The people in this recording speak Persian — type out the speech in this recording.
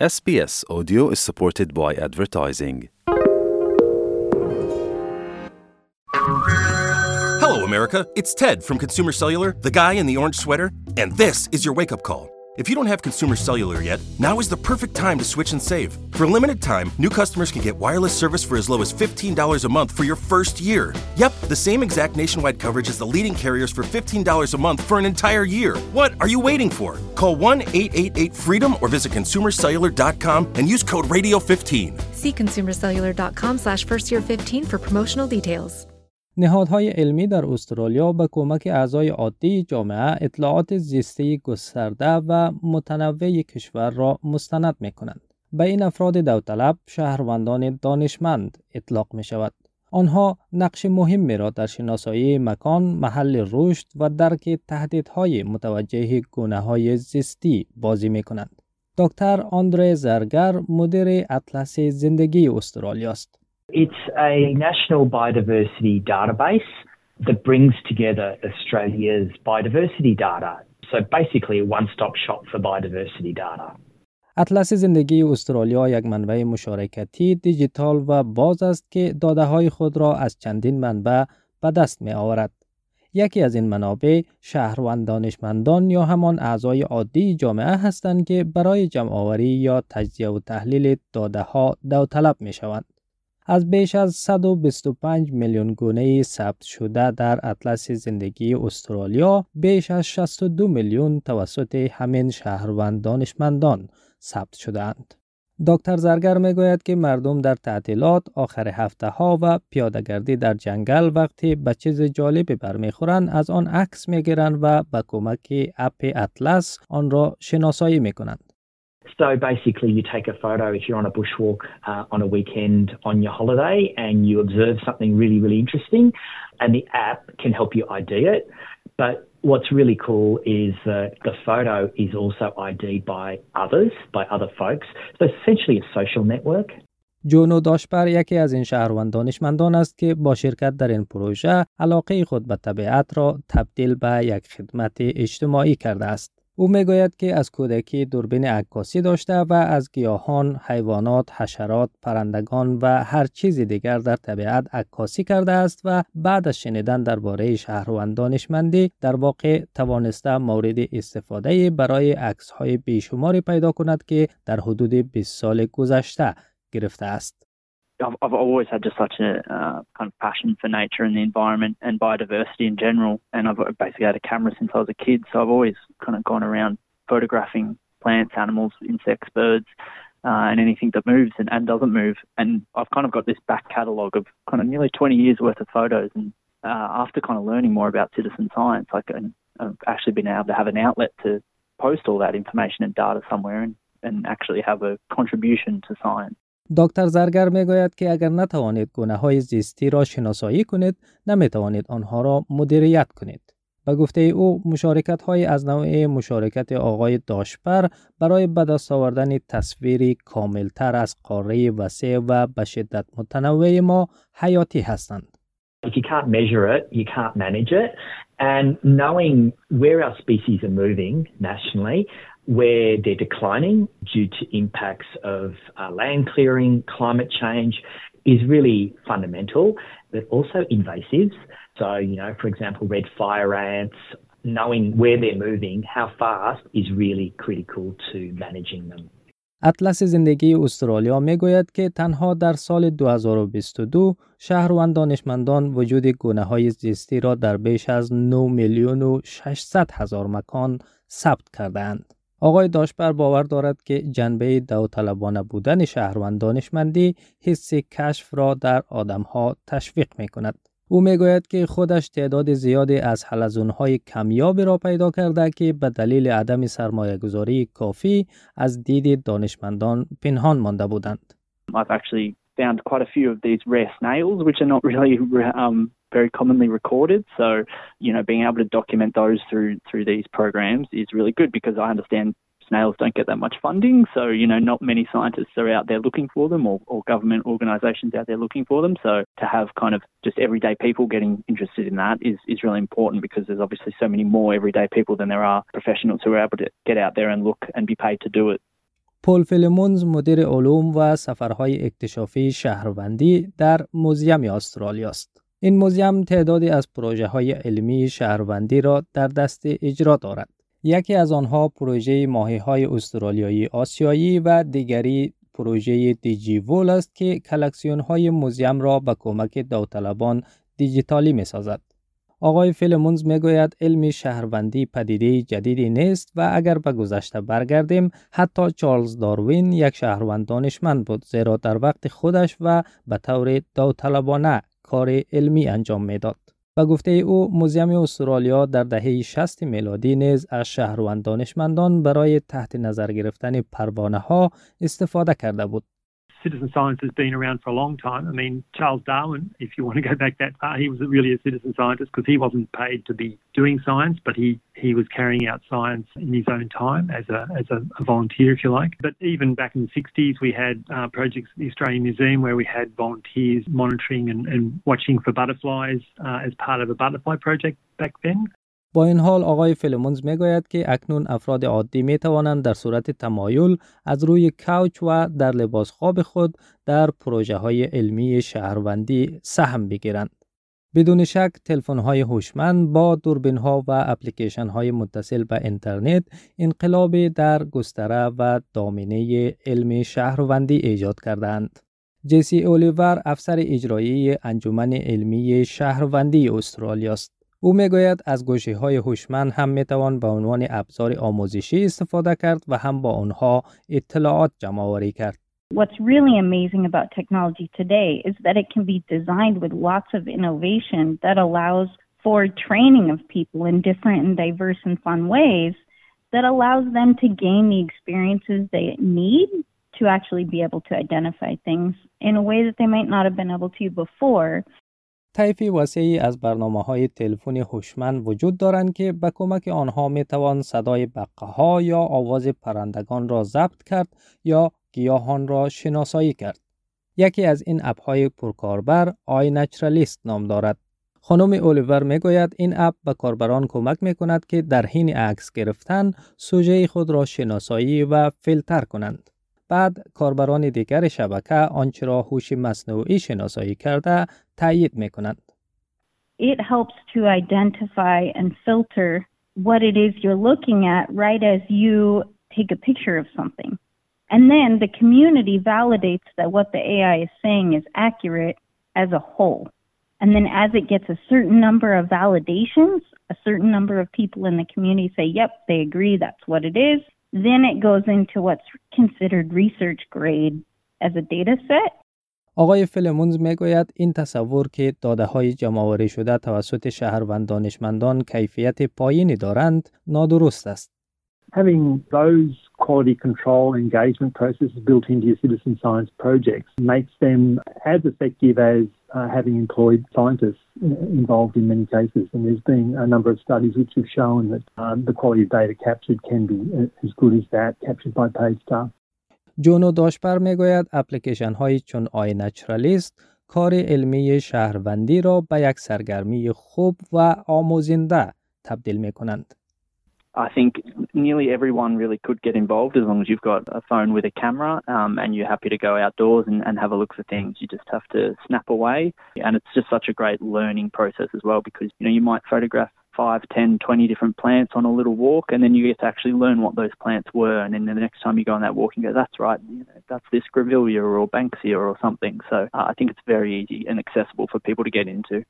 SBS Audio is supported by advertising. Hello, America. It's Ted from Consumer Cellular, the guy in the orange sweater, and this is your wake up call. If you don't have Consumer Cellular yet, now is the perfect time to switch and save. For a limited time, new customers can get wireless service for as low as $15 a month for your first year. Yep, the same exact nationwide coverage as the leading carriers for $15 a month for an entire year. What are you waiting for? Call 1 888 freedom or visit consumercellular.com and use code radio15. See consumercellular.com slash first year 15 for promotional details. نهادهای علمی در استرالیا به کمک اعضای عادی جامعه اطلاعات زیستی گسترده و متنوع کشور را مستند می کنند. به این افراد داوطلب شهروندان دانشمند اطلاق می شود. آنها نقش مهمی را در شناسایی مکان، محل رشد و درک تهدیدهای متوجه گونه های زیستی بازی می کنند. دکتر آندره زرگر مدیر اطلس زندگی استرالیا است. It's a national biodiversity database that brings together Australia's biodiversity data. So basically a one-stop shop for biodiversity data. اطلس زندگی استرالیا یک منبع مشارکتی دیجیتال و باز است که داده های خود را از چندین منبع به دست می آورد. یکی از این منابع شهروند دانشمندان یا همان اعضای عادی جامعه هستند که برای جمع آوری یا تجزیه و تحلیل داده ها داوطلب می شوند. از بیش از 125 میلیون گونه ثبت شده در اطلس زندگی استرالیا بیش از 62 میلیون توسط همین شهروند دانشمندان ثبت شدهاند. دکتر زرگر می گوید که مردم در تعطیلات آخر هفته ها و پیادهگردی در جنگل وقتی به چیز جالبی برمیخورند از آن عکس می گیرند و به کمک اپ اطلس آن را شناسایی می کنند. So basically, you take a photo if you're on a bushwalk uh, on a weekend on your holiday and you observe something really, really interesting, and the app can help you ID it. But what's really cool is that the photo is also ID'd by others, by other folks. So essentially a social network. جونو داشبر یکی از این شهروند دانشمندان است که با شرکت در این پروژه علاقه خود به طبیعت را تبدیل به یک خدمت اجتماعی کرده است. او می‌گوید که از کودکی دوربین عکاسی داشته و از گیاهان، حیوانات، حشرات، پرندگان و هر چیز دیگر در طبیعت عکاسی کرده است و بعد از شنیدن درباره شهروند دانشمندی در واقع توانسته مورد استفاده برای عکس های بیشماری پیدا کند که در حدود 20 سال گذشته گرفته است. I've, I've always had just such a uh, kind of passion for nature and the environment and biodiversity in general. And I've basically had a camera since I was a kid, so I've always kind of gone around photographing plants, animals, insects, birds, uh, and anything that moves and, and doesn't move. And I've kind of got this back catalogue of kind of nearly 20 years worth of photos. And uh, after kind of learning more about citizen science, like I've actually been able to have an outlet to post all that information and data somewhere and, and actually have a contribution to science. دکتر زرگر می گوید که اگر نتوانید گونه های زیستی را شناسایی کنید نمی توانید آنها را مدیریت کنید. به گفته او مشارکت های از نوع مشارکت آقای داشپر برای به دست آوردن تصویری کاملتر از قاره وسیع و به شدت متنوع ما حیاتی هستند. If you can't measure it, you can't manage it. And knowing where our species are moving nationally where they're declining due to impacts of uh, land clearing, climate change, is really fundamental, but also invasives. So, you know, for example, red fire ants, knowing where they're moving, how fast, is really critical to managing them. اطلس زندگی استرالیا می گوید که تنها در سال 2022 شهروند دانشمندان وجود گونه های زیستی را در بیش از 9 میلیون و 600 هزار مکان ثبت کردند. آقای داشبر باور دارد که جنبه داوطلبانه بودن شهروند دانشمندی حس کشف را در آدمها تشویق می کند. او می گوید که خودش تعداد زیادی از های کمیابی را پیدا کرده که به دلیل عدم سرمایه گذاری کافی از دید دانشمندان پنهان مانده بودند. I've actually found quite a few of these rare snails, which are not really um, very commonly recorded. So, you know, being able to document those through through these programs is really good because I understand snails don't get that much funding. So, you know, not many scientists are out there looking for them or, or government organizations out there looking for them. So to have kind of just everyday people getting interested in that is, is really important because there's obviously so many more everyday people than there are professionals who are able to get out there and look and be paid to do it. پول فیلمونز مدیر علوم و سفرهای اکتشافی شهروندی در موزیم استرالیا است. این موزیم تعدادی از پروژه های علمی شهروندی را در دست اجرا دارد. یکی از آنها پروژه ماهی های استرالیایی آسیایی و دیگری پروژه دیجی وول است که کلکسیون های موزیم را به کمک داوطلبان دیجیتالی می سازد. آقای فیلمونز می گوید علم شهروندی پدیده جدیدی نیست و اگر به گذشته برگردیم حتی چارلز داروین یک شهروند دانشمند بود زیرا در وقت خودش و به طور داوطلبانه کار علمی انجام می‌داد. و گفته او موزیم استرالیا در دهه 60 میلادی نیز از شهروند دانشمندان برای تحت نظر گرفتن پروانه ها استفاده کرده بود. Citizen science has been around for a long time. I mean, Charles Darwin, if you want to go back that far, he was really a citizen scientist because he wasn't paid to be doing science, but he, he was carrying out science in his own time as a, as a, a volunteer, if you like. But even back in the 60s, we had uh, projects at the Australian Museum where we had volunteers monitoring and, and watching for butterflies uh, as part of a butterfly project back then. با این حال آقای فیلمونز می گوید که اکنون افراد عادی می توانند در صورت تمایل از روی کوچ و در لباس خواب خود در پروژه های علمی شهروندی سهم بگیرند. بدون شک تلفن های هوشمند با دوربین ها و اپلیکیشن های متصل به اینترنت انقلاب در گستره و دامنه علم شهروندی ایجاد کردند. جیسی اولیور افسر اجرایی انجمن علمی شهروندی استرالیا است. او می‌گوید از گوشی های هوشمند هم می توان به عنوان ابزار آموزشی استفاده کرد و هم با آنها اطلاعات جمع آوری کرد. What's really amazing about technology today is that it can be designed with lots of innovation that allows for training of people in different and diverse and fun ways that allows them to gain the experiences they need to actually be able to identify things in a way that they might not have been able to before. طیف وسیعی از برنامه های تلفن هوشمند وجود دارند که به کمک آنها می توان صدای بقه ها یا آواز پرندگان را ضبط کرد یا گیاهان را شناسایی کرد. یکی از این اپ های پرکاربر آی نچرالیست نام دارد. خانم اولیور می گوید این اپ به کاربران کمک می کند که در حین عکس گرفتن سوژه خود را شناسایی و فیلتر کنند. بعد کاربران دیگر شبکه آنچه را هوش مصنوعی شناسایی کرده تایید می کنند. It helps to identify and filter what it is you're looking at right as you take a picture of something. And then the community validates that what the AI is saying is accurate as a whole. And then as it gets a certain number of validations, a certain number of people in the community say, yep, they agree that's what it is, Then it goes into what's considered research grade as a data set. آقای فلمونز میگوید این تصور که داده های جمعآوری شده توسط شهروند دانشمندان کیفیت پایینی دارند نادرست است. Having those quality control engagement processes built into your citizen science projects makes them as effective as uh, having employed scientists involved in many cases. And there's been a number of studies which have shown that um, the quality of data captured can be as good as that captured by paid staff. جونو داشبر می‌گوید اپلیکیشن های چون آی نچرالیست کار علمی شهروندی را به یک سرگرمی خوب و آموزنده تبدیل می کنند. I think nearly everyone really could get involved as long as you've got a phone with a camera um, and you're happy to go outdoors and, and have a look for things. You just have to snap away. And it's just such a great learning process as well because, you know, you might photograph 5, 10, 20 different plants on a little walk, and then you get to actually learn what those plants were. And then the next time you go on that walk and go, that's right, you know, that's this Grevillea or Banksia or something. So uh, I think it's very easy and accessible for people to get into.